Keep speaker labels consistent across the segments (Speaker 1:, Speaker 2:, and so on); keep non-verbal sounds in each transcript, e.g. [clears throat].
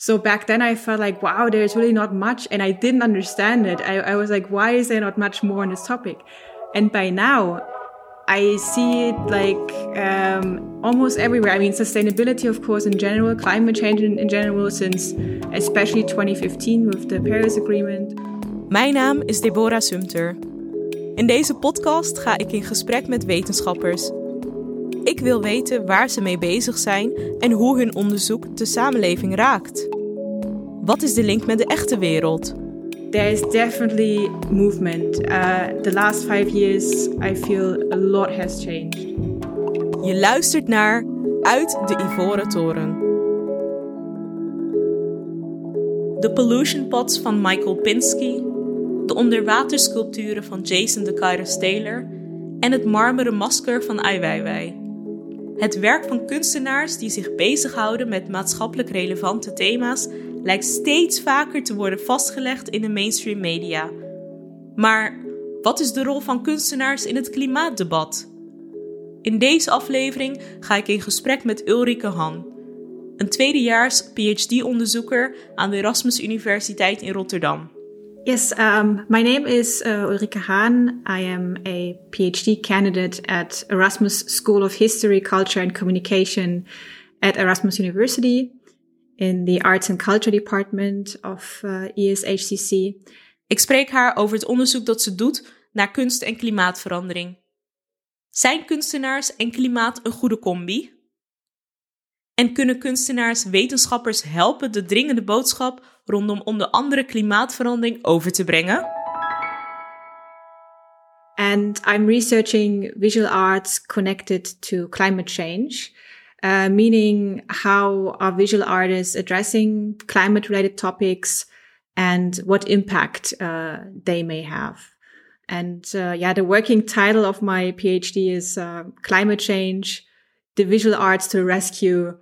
Speaker 1: So back then I felt like, wow, there's really not much. And I didn't understand it. I, I was like, why is there not much more on this topic? And by now, I see it like um, almost everywhere. I mean, sustainability, of course, in general, climate change in, in general, since especially 2015 with the Paris Agreement.
Speaker 2: Mijn naam is Deborah Sumter. In deze podcast ga ik in gesprek met wetenschappers. Ik wil weten waar ze mee bezig zijn en hoe hun onderzoek de samenleving raakt. Wat is de link met de echte wereld?
Speaker 1: There is definitely movement. Uh, the last five years, I feel a lot has changed.
Speaker 2: Je luistert naar Uit de Ivoren Toren. De pollution pots van Michael Pinsky, de onderwatersculpturen van Jason de Kairos Taylor en het marmeren masker van Ai Weiwei. Het werk van kunstenaars die zich bezighouden met maatschappelijk relevante thema's lijkt steeds vaker te worden vastgelegd in de mainstream media. Maar wat is de rol van kunstenaars in het klimaatdebat? In deze aflevering ga ik in gesprek met Ulrike Han, een tweedejaars PhD-onderzoeker aan de Erasmus Universiteit in Rotterdam.
Speaker 1: Yes, um, my name is uh, Ulrike Hahn. I am a PhD candidate at Erasmus School of History, Culture and Communication at Erasmus University in the Arts and Culture Department of uh, ESHCC.
Speaker 2: Ik spreek haar over het onderzoek dat ze doet naar kunst en klimaatverandering. Zijn kunstenaars en klimaat een goede combi? En kunnen kunstenaars wetenschappers helpen de dringende boodschap rondom onder andere klimaatverandering over te brengen?
Speaker 1: And I'm researching visual arts connected to climate change. Uh, meaning how are visual artists addressing climate related topics and what impact uh, they may have. And uh, yeah, the working title of my PhD is uh, Climate Change, the Visual Arts to Rescue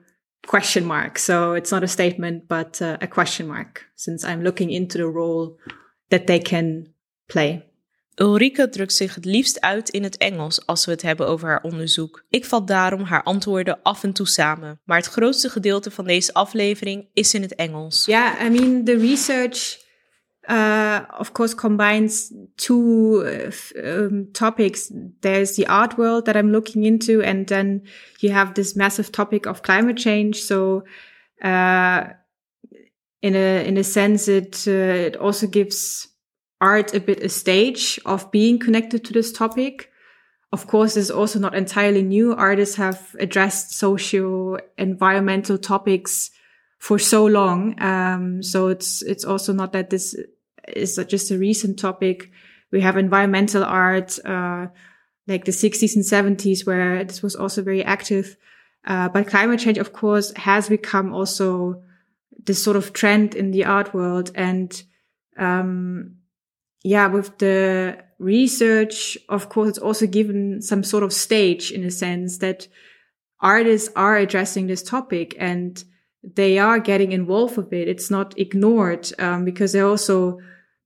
Speaker 1: question mark. So it's not a statement, but uh, a question mark, since I'm looking into the role that they can play.
Speaker 2: Ulrike drukt zich het liefst uit in het Engels als we het hebben over haar onderzoek. Ik vat daarom haar antwoorden af en toe samen, maar het grootste gedeelte van deze aflevering is in het Engels.
Speaker 1: Yeah, I mean, the research, uh, of course, combines two uh, um, topics. There's the art world that I'm looking into, and then you have this massive topic of climate change. So, uh, in a in a sense, it uh, it also gives art a bit a stage of being connected to this topic. Of course, it's also not entirely new. Artists have addressed socio environmental topics for so long. Um, so it's, it's also not that this is just a recent topic. We have environmental art, uh, like the 60s and 70s where this was also very active. Uh, but climate change, of course, has become also this sort of trend in the art world. And, um, yeah, with the research, of course, it's also given some sort of stage in a sense that artists are addressing this topic and they are getting involved with it. It's not ignored um, because they're also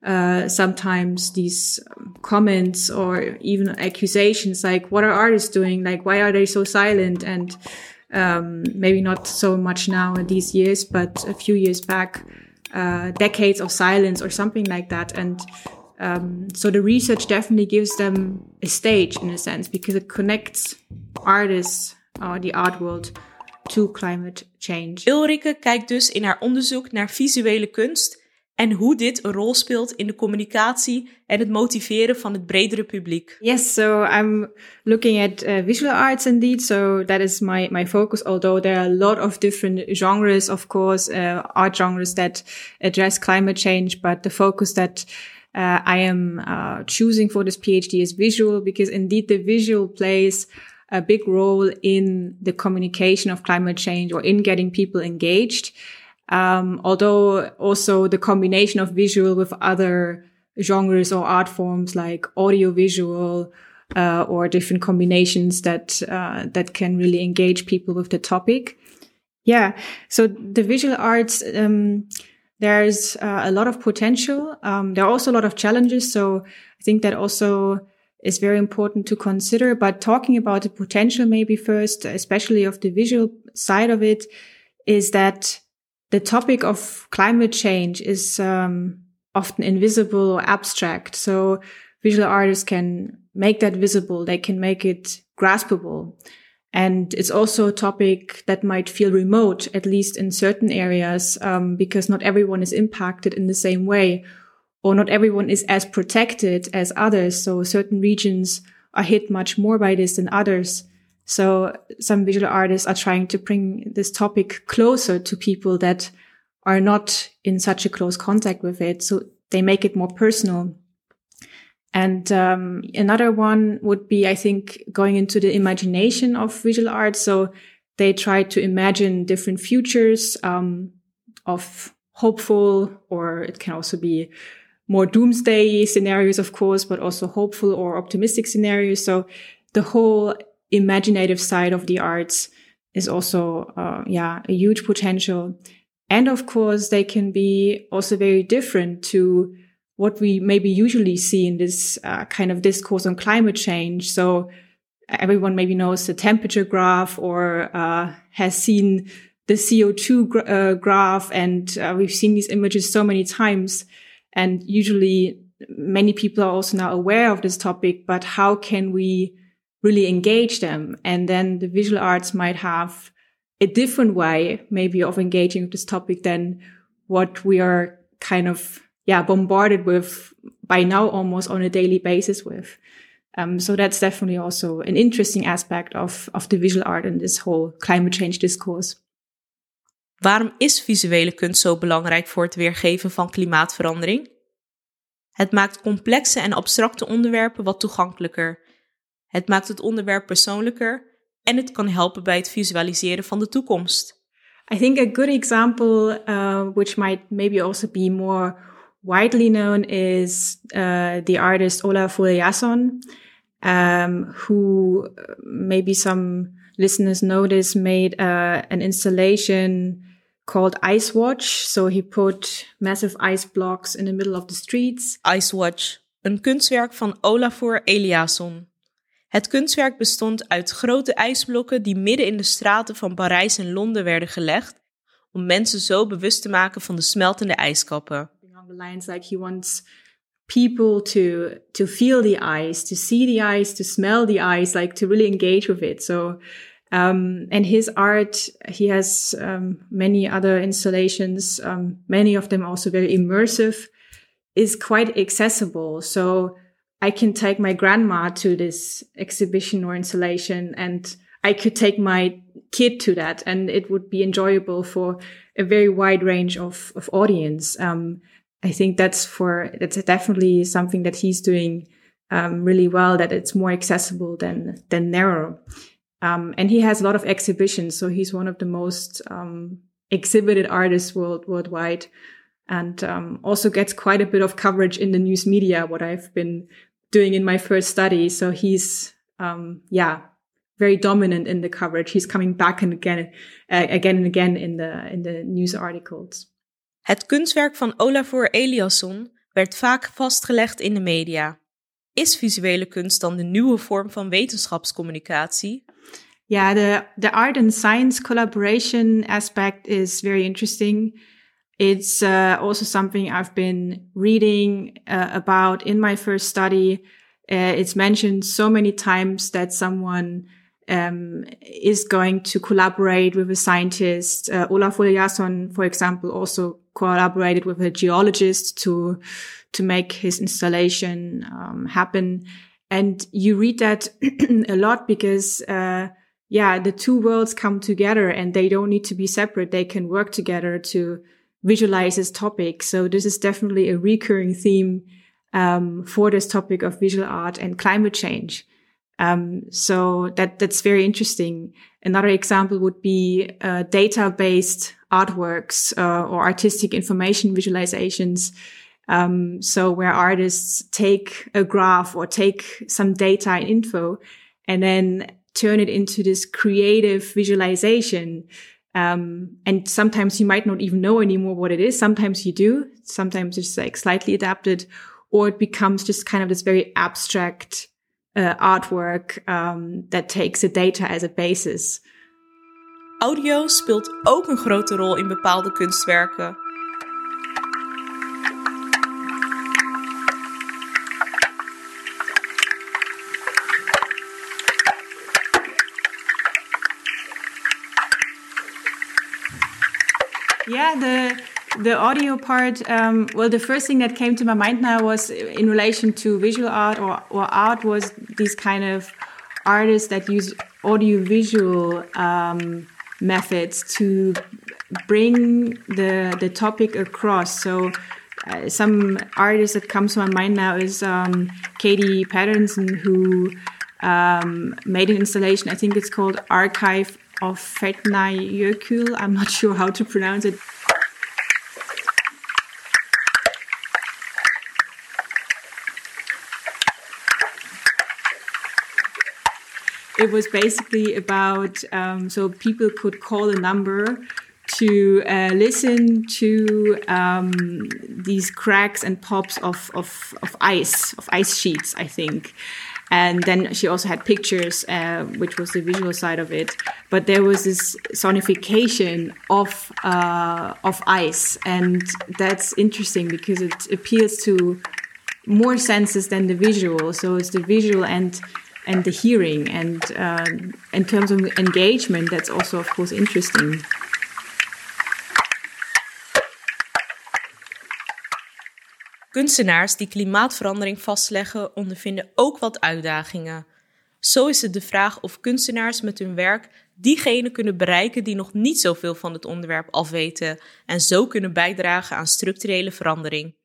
Speaker 1: uh, sometimes these um, comments or even accusations like, "What are artists doing? Like, why are they so silent?" And um, maybe not so much now in these years, but a few years back, uh, decades of silence or something like that. And um, so the research definitely gives them a stage in a sense because it connects artists or the art world to climate change.
Speaker 2: Ulrike kijkt dus in haar onderzoek naar visuele kunst en hoe dit een rol speelt in de communicatie en het motiveren van het bredere publiek.
Speaker 1: Yes, so I'm looking at uh, visual arts indeed. So that is my my focus. Although there are a lot of different genres, of course, uh, art genres that address climate change, but the focus that uh, I am uh, choosing for this PhD is visual because indeed the visual plays a big role in the communication of climate change or in getting people engaged. Um, although also the combination of visual with other genres or art forms like audiovisual uh, or different combinations that uh, that can really engage people with the topic. Yeah, so the visual arts. Um, there's uh, a lot of potential. Um, there are also a lot of challenges. So I think that also is very important to consider. But talking about the potential maybe first, especially of the visual side of it, is that the topic of climate change is um, often invisible or abstract. So visual artists can make that visible. They can make it graspable. And it's also a topic that might feel remote, at least in certain areas, um, because not everyone is impacted in the same way, or not everyone is as protected as others. So certain regions are hit much more by this than others. So some visual artists are trying to bring this topic closer to people that are not in such a close contact with it. So they make it more personal. And um, another one would be, I think, going into the imagination of visual art. So they try to imagine different futures um, of hopeful, or it can also be more doomsday scenarios, of course, but also hopeful or optimistic scenarios. So the whole imaginative side of the arts is also, uh, yeah, a huge potential. And of course, they can be also very different to what we maybe usually see in this uh, kind of discourse on climate change. So everyone maybe knows the temperature graph or uh, has seen the CO2 gra uh, graph. And uh, we've seen these images so many times. And usually many people are also now aware of this topic, but how can we really engage them? And then the visual arts might have a different way, maybe of engaging with this topic than what we are kind of yeah, bombarded with by now almost on a daily basis with. Um, so that's definitely also an interesting aspect of, of the visual art and this whole climate change discourse.
Speaker 2: Waarom is visuele kunst zo belangrijk voor het weergeven van klimaatverandering? Het maakt complexe en abstracte onderwerpen wat toegankelijker. Het maakt het onderwerp persoonlijker en het kan helpen bij het visualiseren van de toekomst.
Speaker 1: I think a good example, uh, which might maybe also be more widely known is uh, the artist Olafur Eliasson, um, who uh, maybe some listeners notice made uh, an installation called Ice Watch. So he put massive ice blocks in the middle of the streets.
Speaker 2: Ice Watch, een kunstwerk van Olafur Eliasson. Het kunstwerk bestond uit grote ijsblokken die midden in de straten van Parijs en Londen werden gelegd om mensen zo bewust te maken van de smeltende ijskappen.
Speaker 1: lines like he wants people to to feel the ice, to see the ice, to smell the ice, like to really engage with it. So um, and his art, he has um, many other installations, um, many of them also very immersive, is quite accessible. So I can take my grandma to this exhibition or installation and I could take my kid to that and it would be enjoyable for a very wide range of, of audience. Um, I think that's for that's definitely something that he's doing um, really well. That it's more accessible than than narrow. Um, and he has a lot of exhibitions, so he's one of the most um, exhibited artists world worldwide, and um, also gets quite a bit of coverage in the news media. What I've been doing in my first study, so he's um, yeah very dominant in the coverage. He's coming back and again, uh, again and again in the in the news articles.
Speaker 2: Het kunstwerk van Olafur Eliasson werd vaak vastgelegd in de media. Is visuele kunst dan de nieuwe vorm van wetenschapscommunicatie?
Speaker 1: Yeah, the, the art and science collaboration aspect is very interesting. It's uh, also something I've been reading uh, about in my first study. Uh, it's mentioned so many times that someone um, is going to collaborate with a scientist. Uh, Olaf Eliasson, for example, also collaborated with a geologist to to make his installation um, happen. And you read that [clears throat] a lot because, uh, yeah, the two worlds come together and they don't need to be separate. They can work together to visualize this topic. So this is definitely a recurring theme um, for this topic of visual art and climate change. Um, so that that's very interesting. Another example would be uh, data-based artworks uh, or artistic information visualizations. Um, so where artists take a graph or take some data and info and then turn it into this creative visualization. Um, and sometimes you might not even know anymore what it is. Sometimes you do. Sometimes it's like slightly adapted or it becomes just kind of this very abstract uh, artwork um, that takes the data as a basis.
Speaker 2: Audio speelt ook een grote rol in bepaalde kunstwerken.
Speaker 1: Yeah, the the audio part. Um, well, the first thing that came to my mind now was in relation to visual art or, or art was these kind of artists that use audio visual um, methods to bring the the topic across. So. Uh, some artist that comes to my mind now is um, Katie Paterson, who um, made an installation. I think it's called Archive of Fetnai. I'm not sure how to pronounce it. it was basically about um, so people could call a number to uh, listen to um, these cracks and pops of, of, of ice, of ice sheets, I think. And then she also had pictures, uh, which was the visual side of it. But there was this sonification of uh, of ice, and that's interesting because it appeals to more senses than the visual. So it's the visual and and the hearing, and uh, in terms of engagement, that's also of course interesting.
Speaker 2: Kunstenaars die klimaatverandering vastleggen ondervinden ook wat uitdagingen. Zo is het de vraag of kunstenaars met hun werk diegenen kunnen bereiken die nog niet zoveel van het onderwerp afweten en zo kunnen bijdragen aan structurele verandering.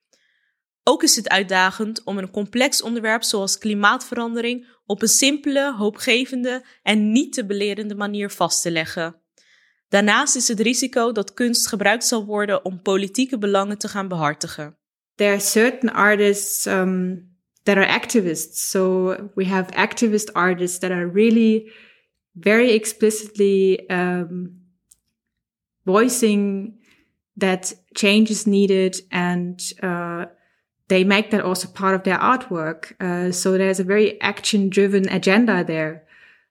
Speaker 2: Ook is het uitdagend om een complex onderwerp zoals klimaatverandering op een simpele, hoopgevende en niet te belerende manier vast te leggen. Daarnaast is het risico dat kunst gebruikt zal worden om politieke belangen te gaan behartigen.
Speaker 1: There are certain artists um, that are activists. So we have activist artists that are really very explicitly um, voicing that change is needed and uh, they make that also part of their artwork. Uh, so there's a very action driven agenda there.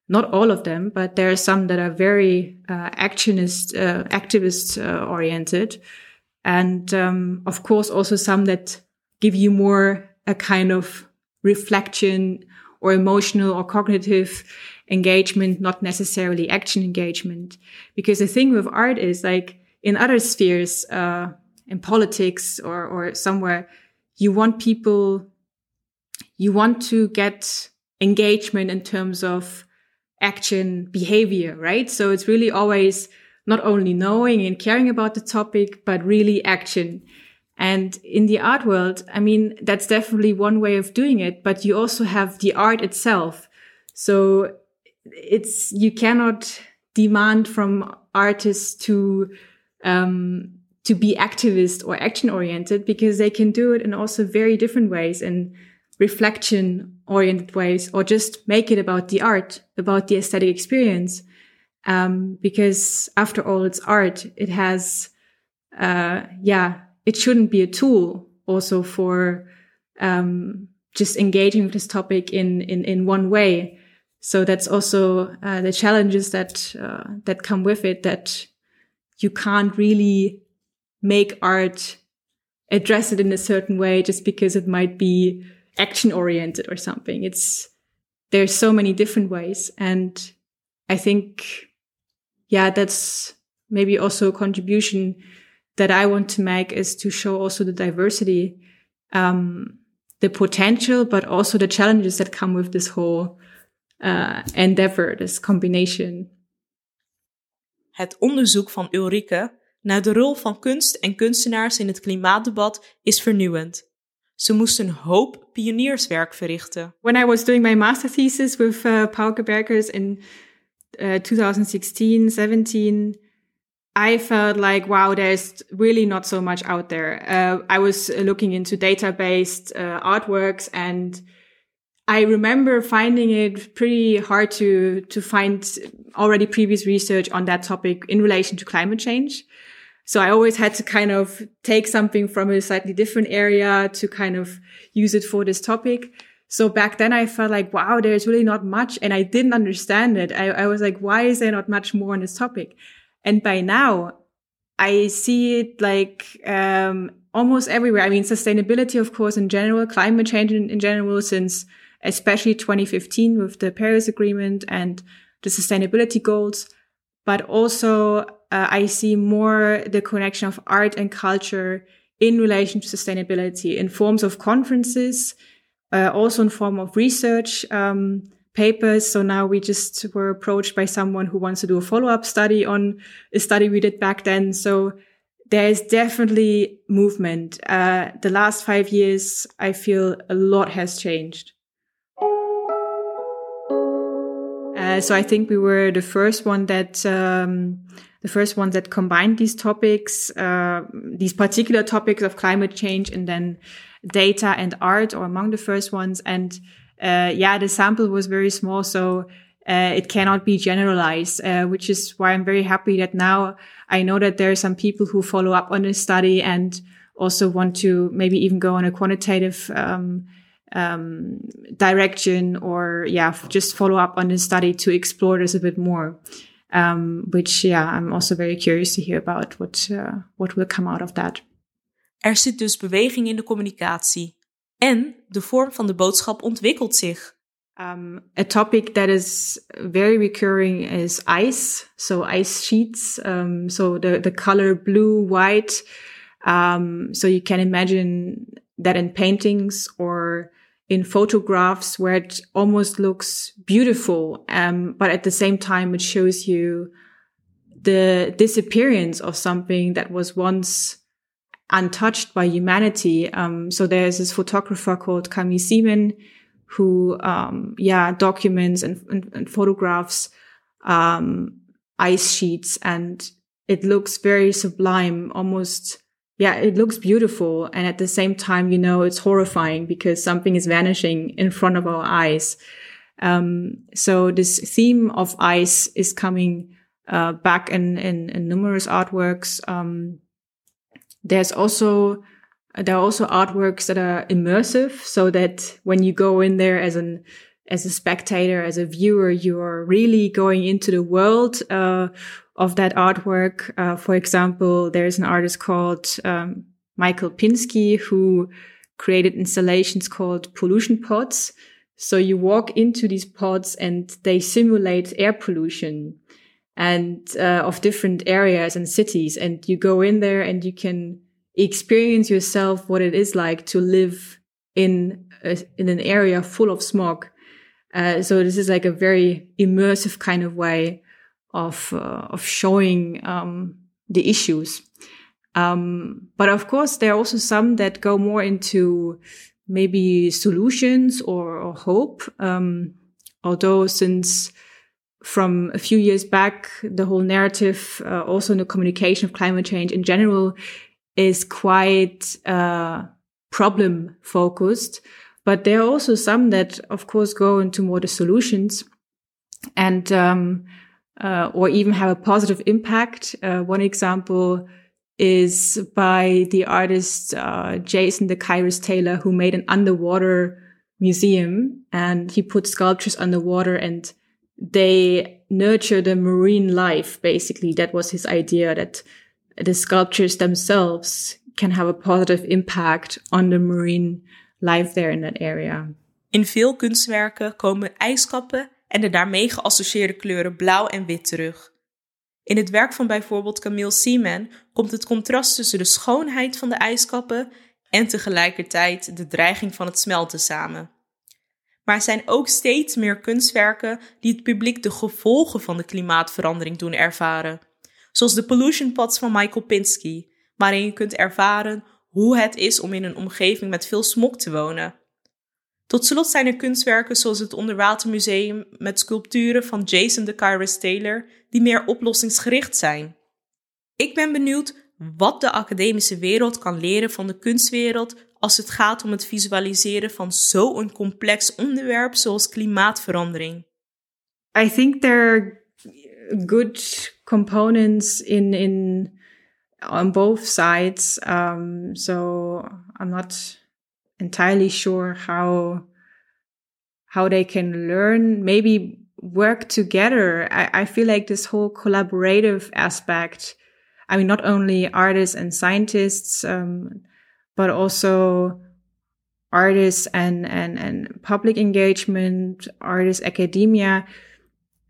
Speaker 1: Not all of them, but there are some that are very uh, actionist, uh, activist uh, oriented and um, of course also some that give you more a kind of reflection or emotional or cognitive engagement, not necessarily action engagement. Because the thing with art is like in other spheres, uh, in politics or, or somewhere, you want people, you want to get engagement in terms of action behavior, right? So it's really always not only knowing and caring about the topic, but really action. And in the art world, I mean, that's definitely one way of doing it, but you also have the art itself. So it's, you cannot demand from artists to, um, to be activist or action oriented because they can do it in also very different ways and reflection oriented ways or just make it about the art, about the aesthetic experience um, because after all, it's art. It has, uh, yeah, it shouldn't be a tool also for um, just engaging with this topic in in in one way. So that's also uh, the challenges that uh, that come with it. That you can't really make art address it in a certain way just because it might be action oriented or something. It's there's so many different ways, and I think yeah, that's maybe also a contribution that I want to make is to show also the diversity, um, the potential, but also the challenges that come with this whole uh, endeavor, this combination.
Speaker 2: Het onderzoek van Ulrike naar de rol van kunst en kunstenaars in het klimaatdebat is vernieuwend. Ze moesten een hoop pionierswerk verrichten.
Speaker 1: When I was doing my master thesis with uh, Pauke Berkers in uh, 2016, 17, I felt like, wow, there's really not so much out there. Uh, I was looking into data-based uh, artworks and I remember finding it pretty hard to, to find already previous research on that topic in relation to climate change. So I always had to kind of take something from a slightly different area to kind of use it for this topic. So back then I felt like, wow, there's really not much. And I didn't understand it. I, I was like, why is there not much more on this topic? And by now I see it like, um, almost everywhere. I mean, sustainability, of course, in general, climate change in, in general, since especially 2015 with the Paris Agreement and the sustainability goals. But also, uh, I see more the connection of art and culture in relation to sustainability in forms of conferences, uh, also in form of research um, papers. So now we just were approached by someone who wants to do a follow up study on a study we did back then. So there is definitely movement. Uh, the last five years, I feel a lot has changed. Uh, so I think we were the first one that um, the first one that combined these topics, uh, these particular topics of climate change, and then data and art, or among the first ones. And uh, yeah, the sample was very small, so uh, it cannot be generalized, uh, which is why I'm very happy that now I know that there are some people who follow up on this study and also want to maybe even go on a quantitative um, um, direction or yeah, just follow up on this study to explore this a bit more. Um, which yeah, I'm also very curious to hear about what uh, what will come out of that.
Speaker 2: Er zit dus beweging in de communicatie en de vorm van de boodschap ontwikkelt zich.
Speaker 1: Um, a topic that is very recurring is ice. So ice sheets. Um, so the, the color blue, white. Um, so you can imagine that in paintings or in photographs where it almost looks beautiful. Um, but at the same time, it shows you the disappearance of something that was once untouched by humanity. Um, so there's this photographer called Camille Seaman who, um, yeah, documents and, and, and photographs, um, ice sheets and it looks very sublime, almost, yeah, it looks beautiful. And at the same time, you know, it's horrifying because something is vanishing in front of our eyes. Um, so this theme of ice is coming, uh, back in, in, in numerous artworks. Um, there's also there are also artworks that are immersive so that when you go in there as an as a spectator, as a viewer, you are really going into the world uh, of that artwork. Uh, for example, there's an artist called um, Michael Pinsky who created installations called pollution pods. So you walk into these pods and they simulate air pollution and uh, of different areas and cities. And you go in there and you can experience yourself what it is like to live in a, in an area full of smog. Uh, so this is like a very immersive kind of way of uh, of showing um, the issues. Um, but of course, there are also some that go more into maybe solutions or, or hope. Um, although since from a few years back, the whole narrative, uh, also in the communication of climate change in general, is quite uh, problem focused. But there are also some that, of course, go into more the solutions and um, uh, or even have a positive impact. Uh, one example is by the artist uh, Jason deCaires Taylor, who made an underwater museum and he put sculptures underwater and they nurture the marine life. Basically, that was his idea that the sculptures themselves can have a positive impact on the marine life there in that area.
Speaker 2: In veel kunstwerken komen ijskappen en de daarmee geassocieerde kleuren blauw en wit terug. In het werk van bijvoorbeeld Camille Seaman komt het contrast tussen de schoonheid van de ijskappen en tegelijkertijd de dreiging van het smelten samen. Maar er zijn ook steeds meer kunstwerken die het publiek de gevolgen van de klimaatverandering doen ervaren zoals de pollution pots van Michael Pinsky, waarin je kunt ervaren hoe het is om in een omgeving met veel smog te wonen. Tot slot zijn er kunstwerken zoals het Onderwatermuseum met sculpturen van Jason de Kairos Taylor die meer oplossingsgericht zijn. Ik ben benieuwd wat de academische wereld kan leren van de kunstwereld als het gaat om het visualiseren van zo'n complex onderwerp zoals klimaatverandering.
Speaker 1: I think there good components in in on both sides. Um, so I'm not entirely sure how how they can learn, maybe work together. I, I feel like this whole collaborative aspect. I mean, not only artists and scientists, um, but also artists and, and, and public engagement, artists, academia.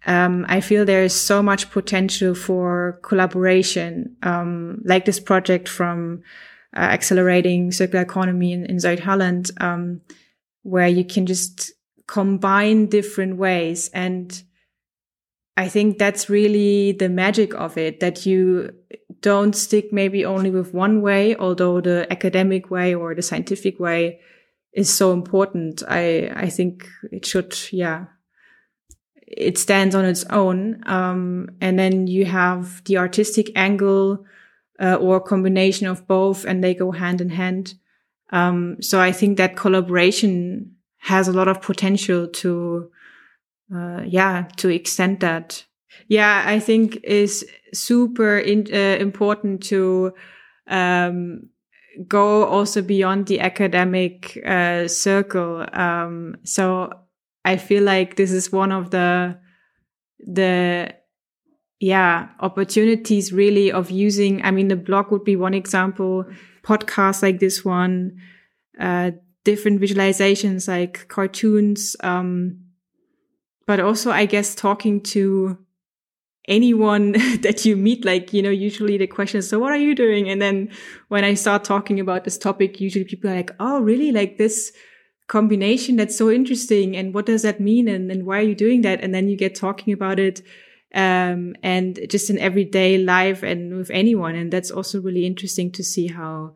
Speaker 1: Um, I feel there is so much potential for collaboration, um, like this project from uh, accelerating circular economy in, in Zuid-Holland, um, where you can just combine different ways. And I think that's really the magic of it, that you don't stick maybe only with one way, although the academic way or the scientific way is so important. I, I think it should, yeah, it stands on its own. Um, and then you have the artistic angle, uh, or combination of both and they go hand in hand. Um, so I think that collaboration has a lot of potential to, uh, yeah, to extend that. Yeah, I think is super in, uh, important to, um, go also beyond the academic, uh, circle. Um, so I feel like this is one of the, the yeah, opportunities really of using, I mean, the blog would be one example, podcasts like this one, uh, different visualizations like cartoons, um, but also, I guess, talking to anyone [laughs] that you meet, like, you know, usually the question is, so what are you doing? And then when I start talking about this topic, usually people are like, oh, really? Like this combination? That's so interesting. And what does that mean? And, and why are you doing that? And then you get talking about it um, and just in everyday life and with anyone. And that's also really interesting to see how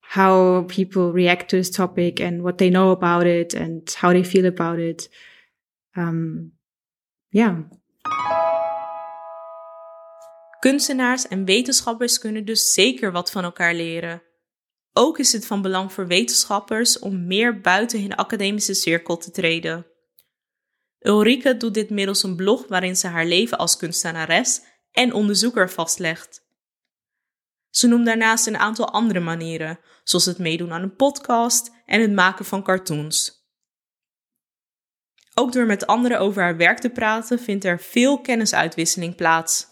Speaker 1: how people react to this topic and what they know about it and how they feel about it. Um, yeah.
Speaker 2: Kunstenaars en wetenschappers kunnen dus zeker wat van elkaar leren. Ook is het van belang voor wetenschappers om meer buiten hun academische cirkel te treden. Ulrike doet dit middels een blog waarin ze haar leven als kunstenares en onderzoeker vastlegt. Ze noemt daarnaast een aantal andere manieren, zoals het meedoen aan een podcast en het maken van cartoons. Ook door met anderen over haar werk te praten vindt er veel kennisuitwisseling plaats.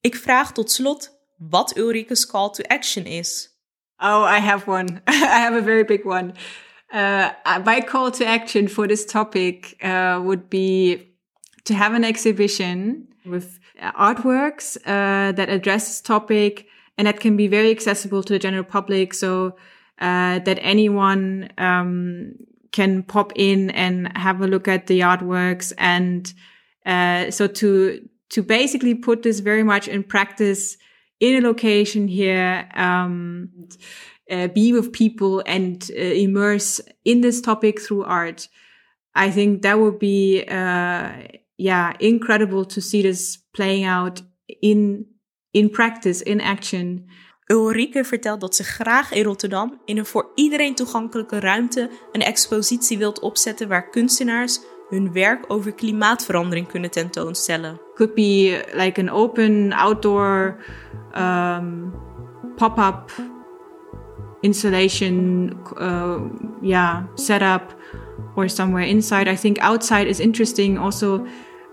Speaker 2: Ik vraag tot slot wat Ulrike's call to action is.
Speaker 1: Oh, I have one. [laughs] I have a very big one. Uh, my call to action for this topic uh, would be to have an exhibition with artworks uh, that address this topic and that can be very accessible to the general public. So uh, that anyone um, can pop in and have a look at the artworks and uh, so to to basically put this very much in practice in a location here um, uh, be with people and uh, immerse in this topic through art. I think that would be, uh, yeah, incredible to see this playing out in, in practice, in action.
Speaker 2: Ulrike vertelt dat ze graag in Rotterdam in een voor iedereen toegankelijke ruimte een expositie wilt opzetten waar kunstenaars hun werk over klimaatverandering kunnen tentoonstellen.
Speaker 1: Could be like an open outdoor um, pop-up installation, uh, yeah, setup or somewhere inside. I think outside is interesting. Also,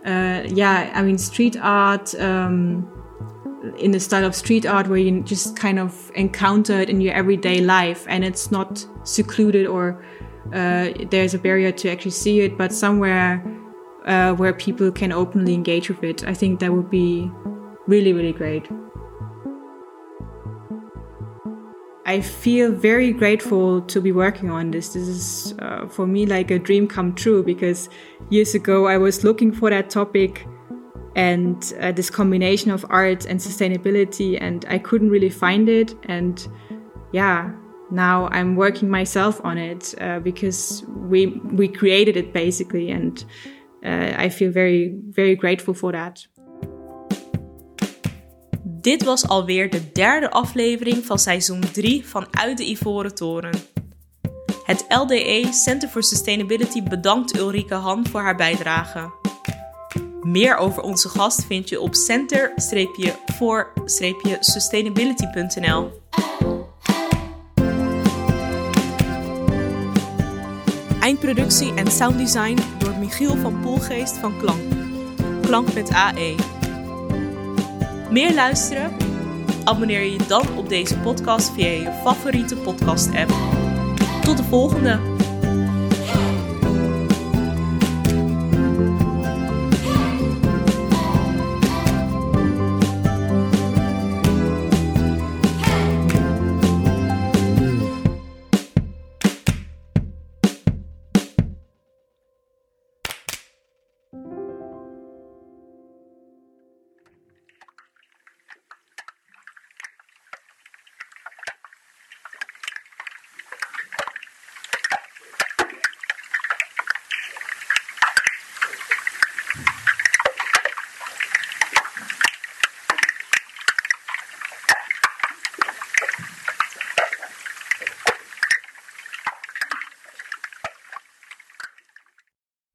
Speaker 1: uh, yeah, I mean, street art, um, in the style of street art where you just kind of encounter it in your everyday life and it's not secluded or uh, there's a barrier to actually see it, but somewhere uh, where people can openly engage with it. I think that would be really, really great. I feel very grateful to be working on this. This is uh, for me like a dream come true because years ago I was looking for that topic and uh, this combination of art and sustainability, and I couldn't really find it. And yeah, now I'm working myself on it uh, because we we created it basically, and uh, I feel very very grateful for that.
Speaker 2: Dit was alweer de derde aflevering van seizoen 3 van Uit de Ivoren Toren. Het LDE Center for Sustainability bedankt Ulrike Han voor haar bijdrage. Meer over onze gast vind je op center-for-sustainability.nl. Eindproductie en sounddesign door Michiel van Poelgeest van Klank. Klank met AE. Meer luisteren? Abonneer je dan op deze podcast via je favoriete podcast-app. Tot de volgende!